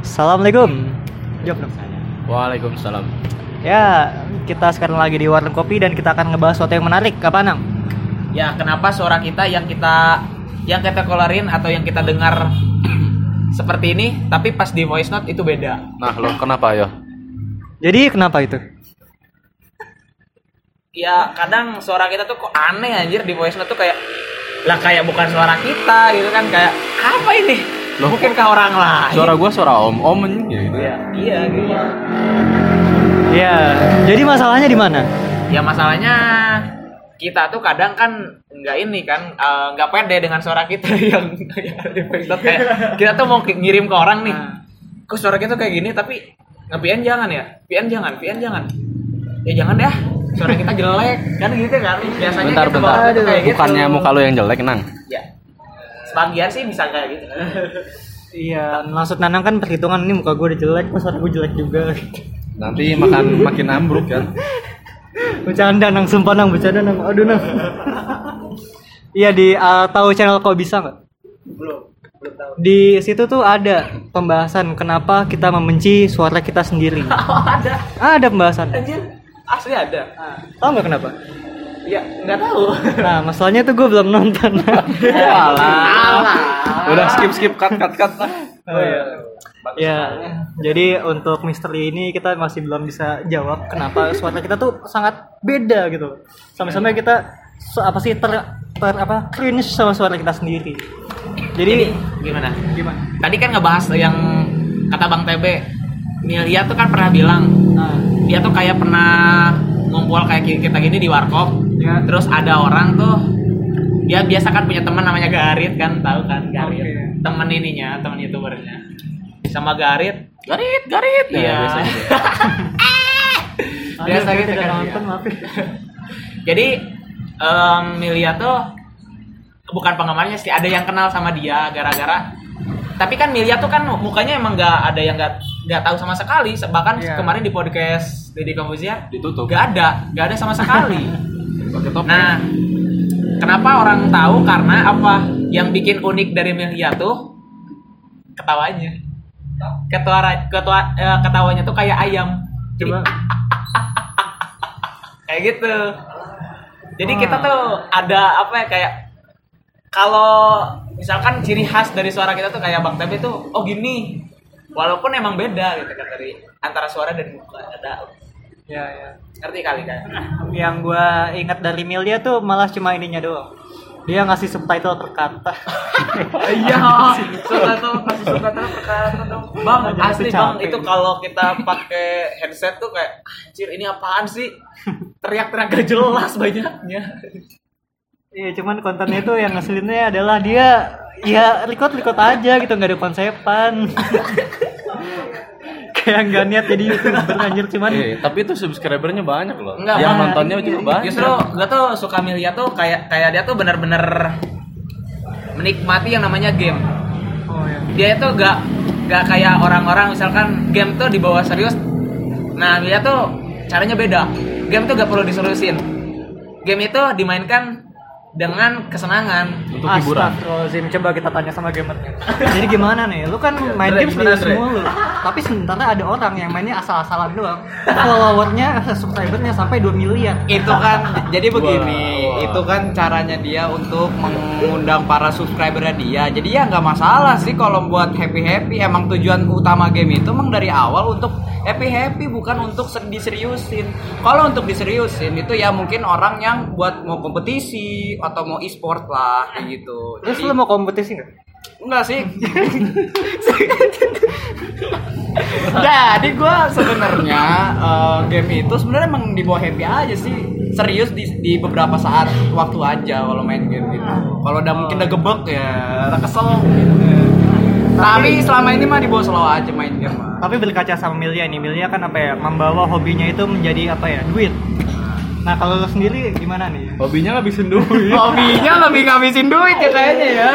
Assalamualaikum. Jawab dong. Waalaikumsalam. Ya, kita sekarang lagi di warung kopi dan kita akan ngebahas sesuatu yang menarik. Apa nang? Ya, kenapa suara kita yang kita yang kita keluarin atau yang kita dengar seperti ini, tapi pas di voice note itu beda. Nah, lo kenapa ya? Jadi kenapa itu? Ya, kadang suara kita tuh kok aneh anjir di voice note tuh kayak lah kayak bukan suara kita gitu kan kayak apa ini? Loh, Mungkin ke orang lain. Suara gua suara om-om gitu. Iya, iya gitu. Ya, jadi masalahnya di mana? Ya masalahnya kita tuh kadang kan nggak ini kan eh, nggak pede dengan suara kita yang, di kayak kita tuh mau ngirim ke orang nih kok suara kita kayak gini tapi nge-PN jangan ya PN jangan PN jangan ya jangan deh suara kita jelek kan gitu kan biasanya Bentar, kita bentar. bawa tuh kayak gitu. Bukannya muka lo yang jelek, Nang. ya sebagian sih bisa kayak gitu Iya, maksud Nanang kan perhitungan ini muka gue udah jelek, pas suara gue jelek juga. Nanti makan makin ambruk kan. Bercanda nang, sumpah nang, bercanda nang. Aduh nang. Iya di uh, tahu channel kok bisa nggak? belum belum tahu Di situ tuh ada pembahasan kenapa kita membenci suara kita sendiri. oh ada Ada pembahasan. anjir asli ada Tahu nggak kenapa? Ya nggak tahu Nah, masalahnya tuh gue belum nonton. Alah. Udah skip skip cut cut cut. Oh, iya. Ya, jadi untuk misteri ini kita masih belum bisa jawab kenapa suara kita tuh sangat beda gitu. Sampai-sampai kita su- apa sih ter, ter apa cringe sama suara kita sendiri. Jadi, jadi gimana gimana? tadi kan ngebahas yang kata Bang TB Milia tuh kan pernah bilang Nah, dia tuh kayak pernah ngumpul kayak ki- kita gini di warkop Ya. terus ada orang tuh dia biasa kan punya teman namanya Garit kan tahu kan Garit Oke. temen ininya temen youtubernya sama Garit Garit, garit. Iya. Ya, biasa gitu. Biasa gitu kan, nonton, iya. maaf ya. jadi em, Milia tuh bukan penggemarnya sih ada yang kenal sama dia gara-gara tapi kan Milia tuh kan mukanya emang nggak ada yang nggak nggak tahu sama sekali. Bahkan Iya. kemarin di podcast Deddy Kompozier Ditutup. nggak ada nggak ada sama sekali. Nah kenapa orang tahu? Karena apa? Yang bikin unik dari Milia tuh ketawanya. Ketua ketua eh, ketawanya tuh kayak ayam. Coba. kayak gitu. Jadi kita tuh ada apa ya kayak kalau misalkan ciri khas dari suara kita tuh kayak Bang Tabe tuh oh gini walaupun emang beda gitu kan dari antara suara dan muka ada. Ya, ya. ngerti kali kan Yang gua ingat dari Milia tuh malah cuma ininya doang. Dia ngasih subtitle per kata. iya subtitle kasih subtitle perkara dong. Bang Aja asli itu bang itu kalau kita pakai headset tuh kayak anjir ini apaan sih? Teriak-teriak gak jelas banyaknya. Iya, cuman kontennya itu yang ngeselinnya adalah dia ya record record aja gitu nggak ada konsepan. Kayak nggak niat jadi youtuber anjir cuman Eh, tapi itu subscribernya banyak loh. Enggak, yang nontonnya juga banyak. Justru gue tuh suka Milia tuh kayak kayak dia tuh bener-bener menikmati yang namanya game. Oh ya. Dia itu gak gak kayak orang-orang misalkan game tuh dibawa serius. Nah Milia tuh caranya beda. Game tuh gak perlu diseriusin. Game itu dimainkan dengan kesenangan. untuk hiburan. Astagfirullahaladzim, coba kita tanya sama gamernya. Jadi gimana nih, lu kan main game serius Dre? mulu Tapi sementara ada orang yang mainnya asal-asalan doang. Followernya, subscribernya sampai 2 miliar. Itu kan jadi begini itu kan caranya dia untuk mengundang para subscribernya dia. Jadi ya nggak masalah sih kalau buat happy happy emang tujuan utama game itu emang dari awal untuk happy happy bukan untuk ser- diseriusin. Kalau untuk diseriusin itu ya mungkin orang yang buat mau kompetisi atau mau e-sport lah kayak gitu Terus Jadi- lu mau kompetisi nggak? Enggak sih. Jadi gue sebenarnya eh, game itu sebenarnya emang dibawa happy aja sih. Serius di, di beberapa saat waktu aja kalau main game gitu. Kalau udah mungkin udah gebek ya, udah kesel. Gitu. Tapi selama ini mah dibawa slow aja main game mah. Tapi berkaca sama Milia nih, Milia kan apa ya, membawa hobinya itu menjadi apa ya, duit Nah kalau lu sendiri gimana nih? Hobinya ngabisin duit. Hobinya lebih ngabisin duit ya kayaknya ya.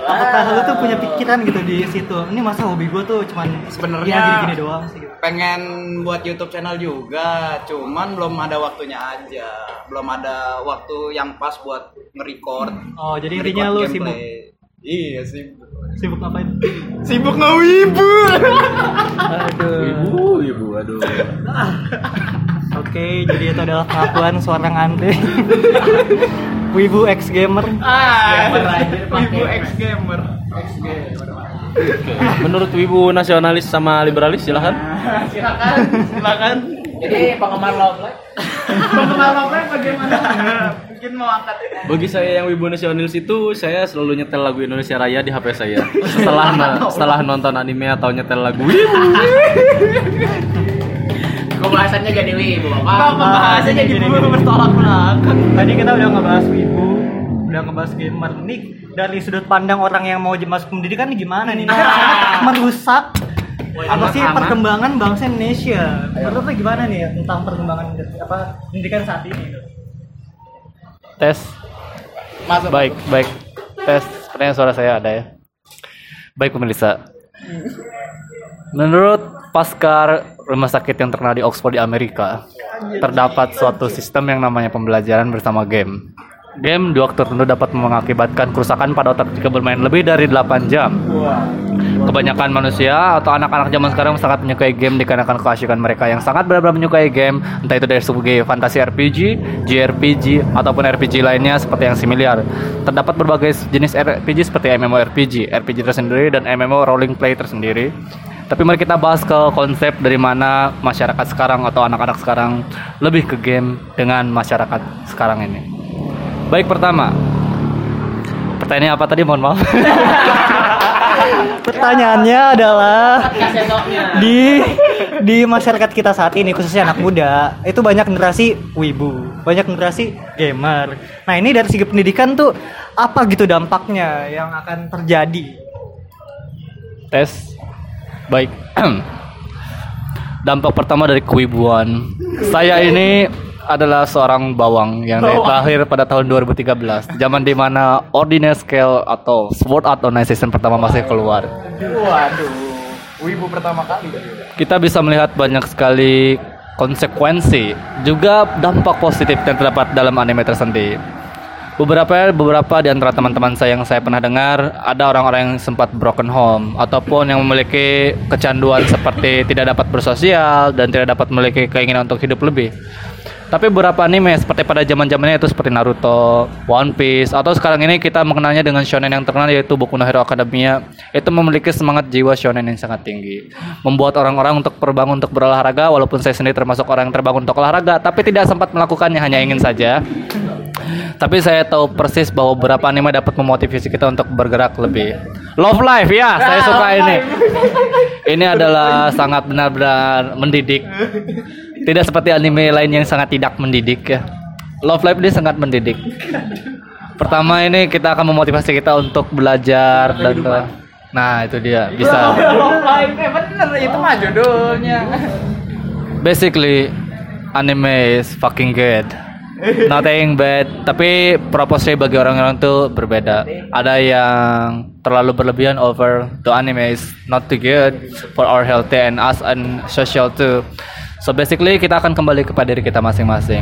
Apakah lu tuh punya pikiran gitu di situ? Ini masa hobi gue tuh cuman Sebenarnya- ya gini-gini doang sih gitu. pengen buat YouTube channel juga, cuman belum ada waktunya aja. Belum ada waktu yang pas buat nge-record. Oh jadi intinya lu nge-record sibuk. Iya sih. Sibuk ngapain? Sibuk ngewibu. Aduh. Ibu, ibu, aduh. Oke, jadi itu adalah pengakuan seorang Andre. Wibu ex gamer. Ah, wibu ex gamer. Ex gamer. Oke. Menurut wibu nasionalis sama liberalis silahkan. Silakan, silakan. Jadi penggemar love life. Penggemar Loprek bagaimana? Mungkin mau angkat. Bagi saya yang wibu nasionalis itu saya selalu nyetel lagu Indonesia Raya di HP saya. Setelah setelah nonton anime atau nyetel lagu wibu. Pembahasannya gak dewi, Bu. Kok Bapak. pembahasannya di Gini, bumi gini. bertolak belakang? Tadi kita udah ngebahas wibu, udah ngebahas gamer. Nih dari sudut pandang orang yang mau masuk pendidikan nih gimana nih? Sangat merusak apa sih perkembangan bangsa Indonesia? Menurut lu gimana nih ya tentang perkembangan apa pendidikan saat ini? Tes. Masuk. Baik, baik. Tes. Pertanyaan suara saya ada ya. Baik pemirsa. Menurut Paskar rumah sakit yang terkenal di Oxford di Amerika, terdapat suatu sistem yang namanya pembelajaran bersama game. Game di waktu tertentu dapat mengakibatkan kerusakan pada otak jika bermain lebih dari 8 jam. Kebanyakan manusia atau anak-anak zaman sekarang sangat menyukai game dikarenakan keasikan mereka yang sangat benar-benar menyukai game, entah itu dari segi fantasi RPG, JRPG, ataupun RPG lainnya seperti yang similar. Terdapat berbagai jenis RPG seperti MMORPG, RPG tersendiri, dan MMO Rolling Play tersendiri. Tapi mari kita bahas ke konsep dari mana masyarakat sekarang atau anak-anak sekarang lebih ke game dengan masyarakat sekarang ini. Baik pertama, pertanyaannya apa tadi? Mohon maaf. Pertanyaannya adalah di di masyarakat kita saat ini khususnya anak muda itu banyak generasi wibu, banyak generasi gamer. Nah ini dari segi pendidikan tuh apa gitu dampaknya yang akan terjadi? Tes. Baik. Dampak pertama dari kewibuan. Saya ini adalah seorang bawang yang dari lahir pada tahun 2013. Zaman di mana Ordinary Scale atau Sword Art Online Season pertama masih keluar. Waduh. Wibu pertama kali. Kita bisa melihat banyak sekali konsekuensi juga dampak positif yang terdapat dalam anime tersendiri. Beberapa beberapa di antara teman-teman saya yang saya pernah dengar ada orang-orang yang sempat broken home ataupun yang memiliki kecanduan seperti tidak dapat bersosial dan tidak dapat memiliki keinginan untuk hidup lebih. Tapi beberapa anime seperti pada zaman-zamannya itu seperti Naruto, One Piece atau sekarang ini kita mengenalnya dengan shonen yang terkenal yaitu Boku no Hero Academia itu memiliki semangat jiwa shonen yang sangat tinggi. Membuat orang-orang untuk terbangun untuk berolahraga walaupun saya sendiri termasuk orang yang terbangun untuk olahraga tapi tidak sempat melakukannya hanya ingin saja. Tapi saya tahu persis bahwa beberapa anime dapat memotivasi kita untuk bergerak lebih. Love Life ya, saya suka ini. Ini adalah sangat benar-benar mendidik. Tidak seperti anime lain yang sangat tidak mendidik ya. Love Life ini sangat mendidik. Pertama ini kita akan memotivasi kita untuk belajar dan Nah, itu dia bisa. Live eh bener itu mah judulnya. Basically anime is fucking good. Nothing bad, tapi proporsi bagi orang-orang itu berbeda. Ada yang terlalu berlebihan over the anime is not too good for our healthy and us and social too. So basically kita akan kembali kepada diri kita masing-masing.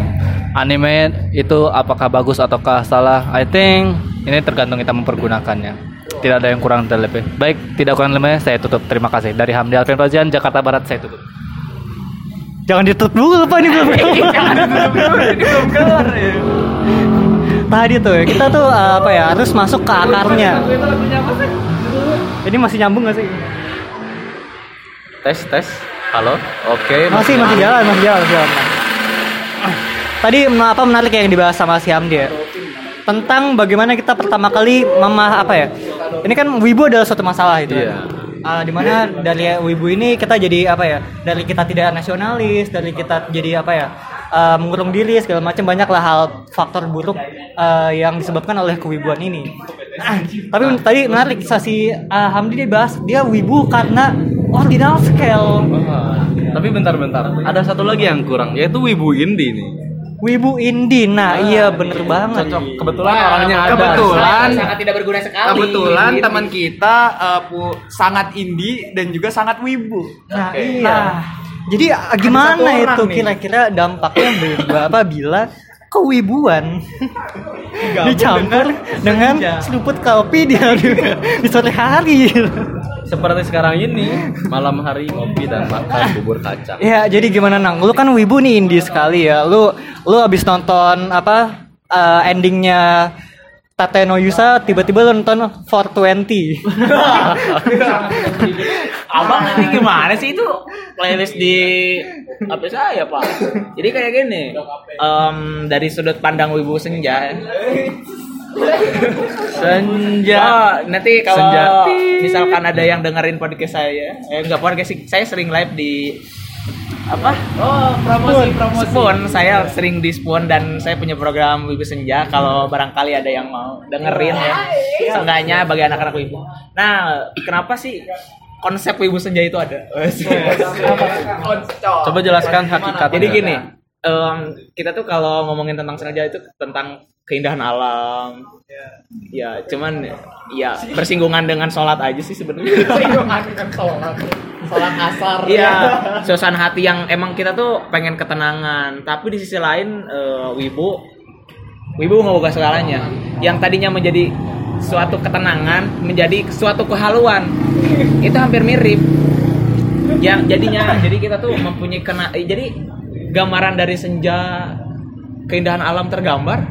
Anime itu apakah bagus ataukah salah? I think ini tergantung kita mempergunakannya. Tidak ada yang kurang dan lebih. Baik, tidak kurang lebih saya tutup. Terima kasih. Dari Hamdi Alvin Fazian, Jakarta Barat saya tutup. Jangan ditutup dulu apa ini belum Tadi tuh ya, kita tuh uh, apa ya harus masuk ke akarnya. Ini masih nyambung gak sih? Tes, tes. Halo. Oke. Masih masih jalan, masih jalan, masih jalan. Tadi apa menarik yang dibahas sama si Hamdi ya? Tentang bagaimana kita pertama kali mama apa ya? Ini kan wibu adalah suatu masalah itu. Iya. Ah, di mana dari wibu ini kita jadi apa ya? Dari kita tidak nasionalis, dari kita jadi apa ya? eh, mengurung diri segala macam banyaklah hal faktor buruk eh, yang disebabkan oleh kewibuan ini. Ah, tapi tadi menarik si ah, Hamdi dia bahas dia wibu karena ordinal scale. Ah, Tapi bentar-bentar. Ada satu lagi yang kurang yaitu wibu indie nih. Wibu indie, nah iya bener banget. Cocok. Kebetulan orangnya ada. Kebetulan sangat tidak berguna sekali. Kebetulan Ini. teman kita eh, pu- sangat indie dan juga sangat wibu. Nah iya. Jadi ah, gimana itu nih. kira-kira dampaknya berapa bila kewibuan dicampur dengan seruput kopi di hari di sore hari Seperti sekarang ini, malam hari ngopi dan makan bubur kacang. ya jadi gimana nang lu kan wibu nih indie sekali ya lu lu abis nonton apa eh, endingnya Tate no Yusa tiba-tiba lu nonton 420 Abang nanti gimana sih itu playlist di apa saya pak? Jadi kayak gini, em, dari sudut pandang wibu senja. Senja. Oh, nanti kalau Senja. misalkan ada yang dengerin podcast saya, eh enggak podcast sih, saya sering live di apa? Oh, promosi promosi. Spoon, saya sering di Spoon dan saya punya program Wibu Senja kalau barangkali ada yang mau dengerin ya. Seenggaknya bagi anak-anak Wibu. Nah, kenapa sih konsep Wibu Senja itu ada? Coba jelaskan hakikatnya. Jadi gini, em, kita tuh kalau ngomongin tentang senja itu tentang keindahan alam. Ya, cuman ya bersinggungan dengan sholat aja sih sebenarnya. Sholat asar. Iya, suasana hati yang emang kita tuh pengen ketenangan, tapi di sisi lain eh, wibu wibu nggak buka segalanya. Yang tadinya menjadi suatu ketenangan menjadi suatu kehaluan. Itu hampir mirip. Yang jadinya jadi kita tuh mempunyai kena eh, jadi gambaran dari senja keindahan alam tergambar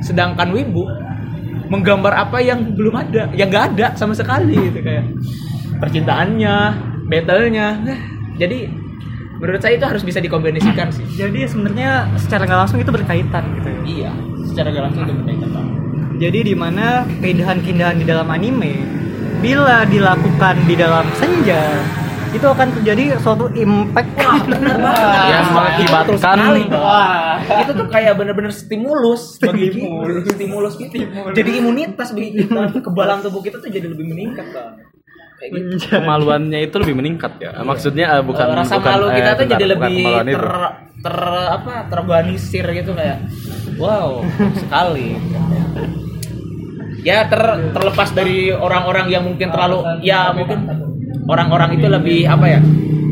sedangkan wibu menggambar apa yang belum ada, yang nggak ada sama sekali gitu kayak percintaannya, battle-nya. Jadi menurut saya itu harus bisa dikombinasikan sih. jadi sebenarnya secara nggak langsung itu berkaitan gitu ya Iya, secara gak langsung itu berkaitan. Jadi di mana keindahan-keindahan di dalam anime bila dilakukan di dalam senja itu akan terjadi suatu impact yang mengakibatkan Wah, itu tuh kayak bener-bener stimulus bagi kita. Stimulus gitu. Jadi imunitas bagi kita. Kebalan tubuh kita tuh jadi lebih meningkat, Bang. Kayak gitu. kemaluannya itu lebih meningkat ya. Maksudnya eh, bukan Eh, rasa bukan, malu eh, kita tuh bentar, jadi lebih ter, ter apa terorganisir gitu kayak wow sekali ya ter, terlepas dari orang-orang yang mungkin terlalu ya mungkin orang-orang itu lebih apa ya?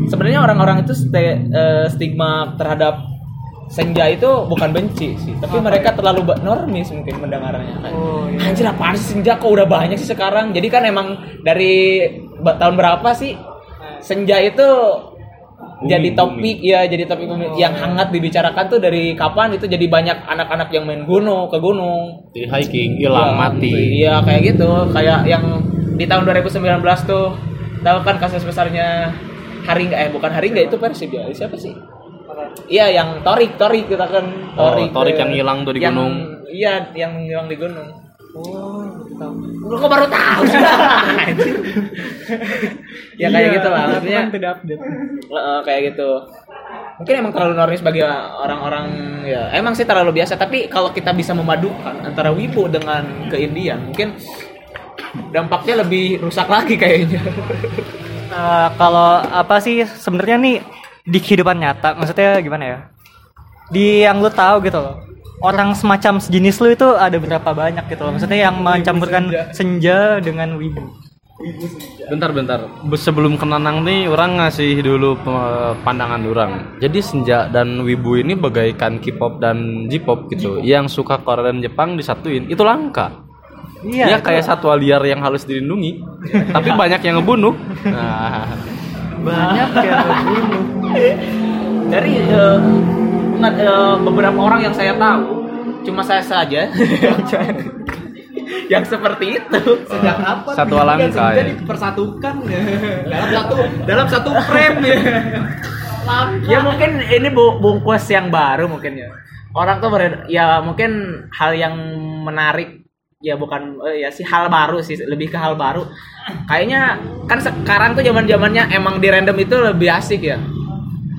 Sebenarnya orang-orang itu ste- eh, stigma terhadap senja itu bukan benci sih tapi mereka terlalu ba- normis mungkin mendengarnya. Oh, iya. anjir apaan sih senja? Kok udah banyak sih sekarang? Jadi kan emang dari tahun berapa sih senja itu jadi topik? ya jadi topik yang hangat dibicarakan tuh dari kapan? Itu jadi banyak anak-anak yang main gunung ke gunung. Hiking hilang Iya, mati. iya kayak gitu. Kayak yang di tahun 2019 tuh tahu kan kasus besarnya Haringga eh bukan Haringga itu Persib ya siapa sih Iya yang Torik Torik kita kan Oh, Torik Torik eh, yang hilang tuh di yang- gunung. Iya yang hilang di gunung Lu kok baru tahu sih? ya kayak Iya, gitu lah maksudnya kan tidak update. Eh, kayak gitu mungkin emang terlalu normis bagi orang-orang ya emang sih terlalu biasa tapi kalau kita bisa memadukan antara wibu dengan keindian mungkin dampaknya lebih rusak lagi kayaknya Eh, kalau apa sih sebenarnya nih di kehidupan nyata maksudnya gimana ya di yang lu tahu gitu loh orang semacam sejenis lu itu ada berapa banyak gitu loh maksudnya yang mencampurkan senja dengan wibu Bentar bentar. Be- Sebelum kenanang nih orang ngasih dulu pe- pandangan orang. Jadi senja dan wibu ini bagaikan K-pop dan J-pop gitu. Yang suka Korea dan Jepang disatuin itu langka. Dia iya kayak satwa liar yang harus dilindungi. Tapi banyak yang ngebunuh. Nah, banyak ya ngebunuh dari eh, nggak, eh, beberapa orang yang saya tahu cuma saya saja yang seperti itu Sejak kapan? Satwa langka, ya. dipersatukan ya. dalam satu dalam satu frame ya. ya mungkin ini bu bungkus yang baru mungkin ya orang tuh ya mungkin hal yang menarik ya bukan eh, ya sih hal baru sih lebih ke hal baru. Kayaknya kan sekarang tuh zaman zamannya emang di random itu lebih asik ya.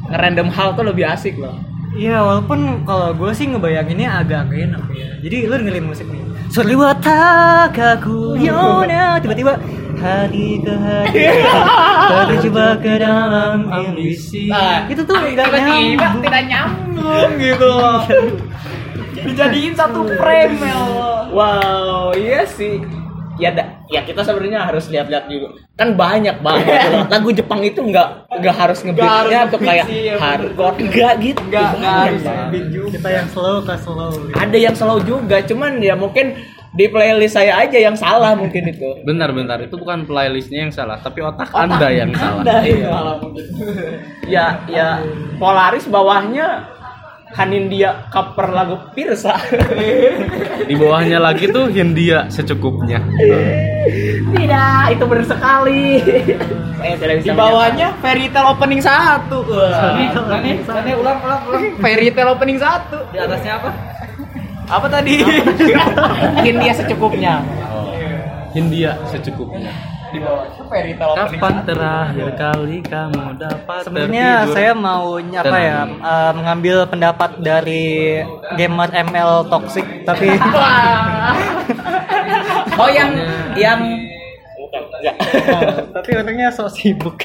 Ngerandom hal tuh lebih asik loh. Iya walaupun kalau gue sih ngebayanginnya agak gak enak ya. Jadi lu dengerin musik nih. Sorry watakaku yona. Tiba-tiba hati ke hati Terjebak ke dalam ambisi. Nah, Itu tuh gak tiba-tiba nyambung. tidak nyambung gitu dijadiin satu frame ya wow iya sih. Ya da- ya kita sebenarnya harus lihat-lihat juga kan banyak banget lagu Jepang itu nggak nggak harus ngebeatnya untuk kayak hardcore. Nggak gitu. Nggak harus kita yang slow ke slow. Gitu. ada yang slow juga cuman ya mungkin di playlist saya aja yang salah mungkin itu. Bentar-bentar, itu bukan playlistnya yang salah, tapi otak, anda yang salah. Anda yang salah mungkin. Ya ya. Polaris bawahnya Hanindia cover lagu Pirsa. Di bawahnya lagi tuh Hindia secukupnya. tidak itu benar sekali. Saya tidak bisa di bawahnya fairy tale opening satu. Nani, Nani ulang ulang ulang. fairy tale opening satu. Di atasnya apa? apa tadi? Hindia secukupnya. Hindia secukupnya. Opening? Kapan terakhir kali kamu dapat Sebenarnya saya mau apa ya eh, mengambil pendapat dari gamer ML toxic tapi oh yang yang tapi orangnya so sibuk.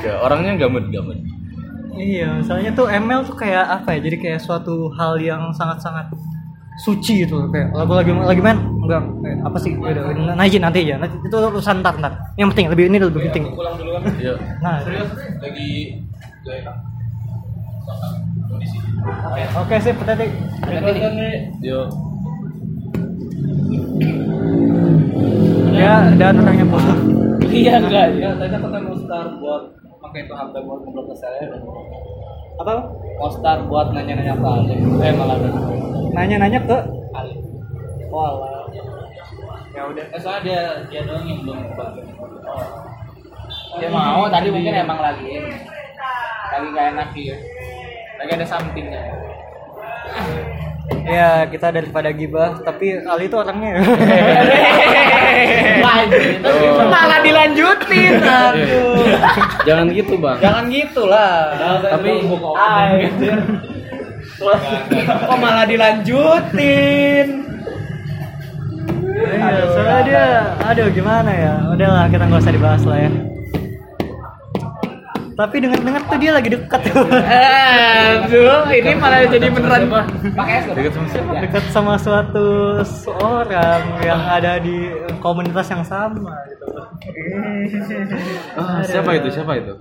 Ya, orangnya gamut-gamut. iya soalnya tuh ML tuh kayak apa ya jadi kayak suatu hal yang sangat-sangat suci gitu loh. kayak lagu lagi lagi main enggak kayak apa sih udah naikin nanti ya nanti itu urusan ntar ntar. Yang penting lebih ini lebih penting. Yuk. nah. Lagi oke sih tadi Yuk. ya dan orangnya bosan iya enggak Ya, tadi aku mau start buat pakai itu HP buat ngobrol ke saya. Apa start buat nanya-nanya ke Ale. Eh malah ada. nanya-nanya ke Ale. Walah. ya udah Eh, soalnya dia dia doang yang belum bagian. dia mau tadi mungkin emang lagi lagi gak enak ya lagi ada somethingnya ya kita daripada gibah tapi Ali itu orangnya. Malah dilanjutin aduh. Jangan gitu, Bang. jangan gitulah. Tapi Anjir. kok malah dilanjutin? Iya, soalnya dia, aduh gimana ya, udahlah kita nggak usah dibahas lah ya. Tapi dengar-dengar tuh dia lagi dekat tuh, aduh ini malah jadi beneran Dekat sama siapa? dekat sama suatu seorang yang ada di komunitas yang sama gitu. Ah, siapa itu? Siapa itu?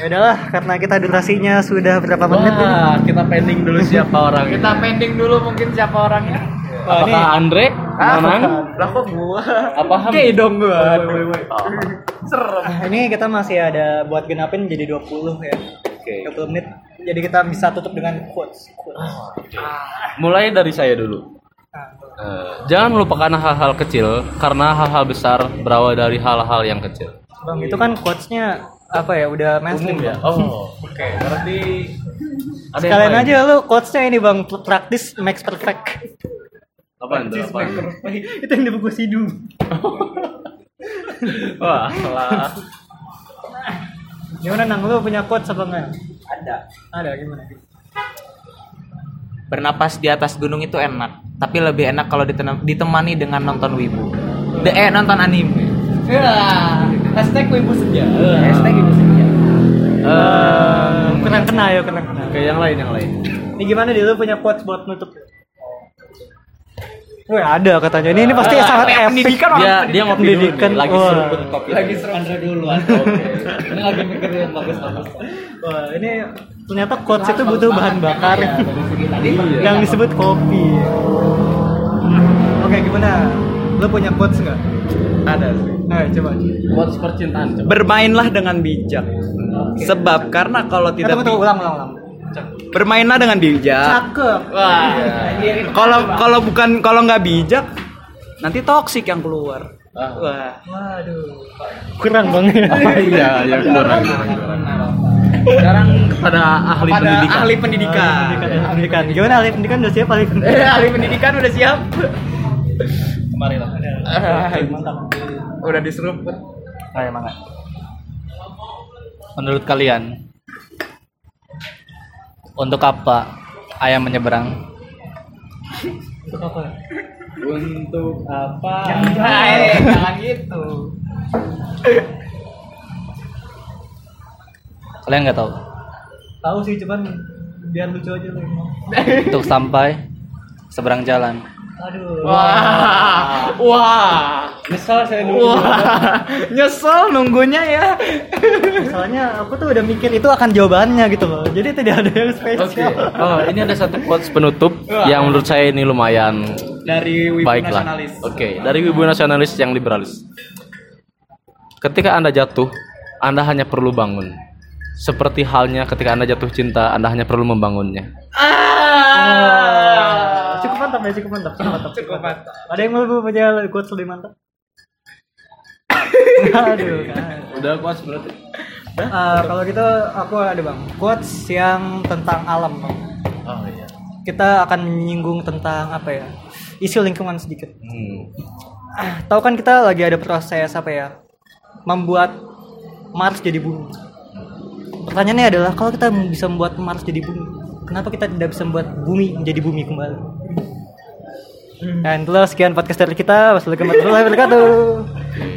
Ya udahlah, karena kita durasinya sudah berapa menit ini. Wah, kita pending dulu siapa orang kita pending dulu mungkin siapa orangnya Wah, ini Apakah Andre? Manang? lah kok gua Apa Ham? Oke dong gua serem Nah, ini kita masih ada buat genapin jadi 20 ya. Oke. 20 menit. Jadi kita bisa tutup dengan quotes. quotes. Mulai dari saya dulu. Nah, Eh, jangan melupakan hal-hal kecil karena hal-hal besar berawal dari hal-hal yang kecil. Bang, itu kan quotesnya apa ya? Udah mainstream ya? Oh, oke. Berarti ada Sekalian aja lu quotesnya ini bang praktis makes perfect. Apa itu? Apa? itu yang di buku Sidu. Wah, salah. Gimana nang lu punya quotes apa enggak? ada Ada gimana? bernapas di atas gunung itu enak tapi lebih enak kalau ditemani dengan nonton wibu De eh nonton anime ya hashtag wibu senja hashtag wibu senja Eh, kena kena ya kena kena. Oke, yang lain, yang lain. Ini gimana dia lu punya quotes buat nutup? Wah ada katanya. Ini ini pasti Ah, sangat epic. pendidikan orang Dia dia ngopi dulu pendidikan. nih, lagi seruput kopi. Lagi seru Andre dulu. Oke. Ini lagi mikir yang bagus-bagus. Wah, ini ternyata quotes itu butuh bahan bakar tadi yang disebut kopi. Oke, gimana? Lu punya quotes nggak? ada sih Ayo coba. Buat percintaan coba. bermainlah dengan bijak sebab karena kalau tidak tunggu, tunggu, ulang, ulang, ulang. Bermainlah dengan bijak Cakep. wah kalau kalau bukan kalau nggak bijak nanti toksik yang keluar Ah. wah Waduh. Kurang bang. iya, ya kurang. Sekarang pada ahli pada pendidikan. ahli pendidikan pendidikan, pendidikan. Gimana ahli pendidikan udah siap ahli pendidikan? Eh, ahli pendidikan udah siap Kemari lah. Mantap. udah diseruput Ayo mangga. Menurut kalian, untuk apa ayam menyeberang? Untuk apa? Untuk apa? Hai, jangan gitu Kalian nggak tahu. Tahu sih cuman biar lucu aja lu. Untuk sampai seberang jalan. Aduh. Wah, wah, Misal saya dulu. wah, nyesel nunggunya ya. Soalnya aku tuh udah mikir itu akan jawabannya gitu loh. Jadi tidak ada yang spesial. Oh, ini ada satu quotes penutup yang menurut saya ini lumayan Dari Wibu baiklah. Nasionalis. Oke, dari wibu nasionalis yang liberalis. Ketika Anda jatuh, Anda hanya perlu bangun. Seperti halnya ketika Anda jatuh cinta, Anda hanya perlu membangunnya. Ah. Mantap ya, cukup mantap, cukup mantap. Cukup mantap. Ada yang mau punya quotes lebih mantap? Aduh, kan. Udah quotes berarti. Eh, kalau gitu aku ada bang quotes yang tentang alam bang. Oh iya. Kita akan menyinggung tentang apa ya isu lingkungan sedikit. Hmm. Ah, tahu kan kita lagi ada proses apa ya membuat Mars jadi bumi. Pertanyaannya adalah kalau kita bisa membuat Mars jadi bumi, kenapa kita tidak bisa membuat bumi menjadi bumi kembali? Dan itulah sekian podcast dari kita. Wassalamualaikum warahmatullahi wabarakatuh.